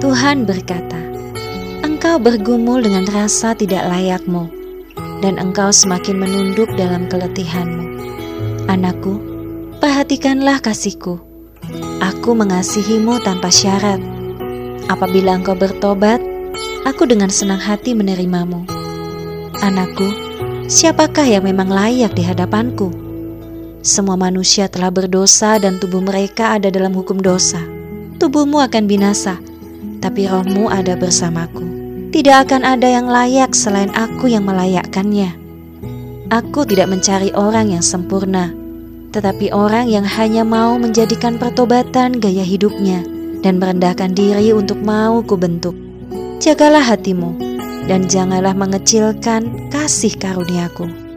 Tuhan berkata, Engkau bergumul dengan rasa tidak layakmu, dan engkau semakin menunduk dalam keletihanmu. Anakku, perhatikanlah kasihku. Aku mengasihimu tanpa syarat. Apabila engkau bertobat, aku dengan senang hati menerimamu. Anakku, siapakah yang memang layak di hadapanku? Semua manusia telah berdosa dan tubuh mereka ada dalam hukum dosa. Tubuhmu akan binasa, tapi rohmu ada bersamaku. Tidak akan ada yang layak selain aku yang melayakkannya. Aku tidak mencari orang yang sempurna, tetapi orang yang hanya mau menjadikan pertobatan gaya hidupnya dan merendahkan diri untuk mau kubentuk. Jagalah hatimu dan janganlah mengecilkan kasih karuniaku.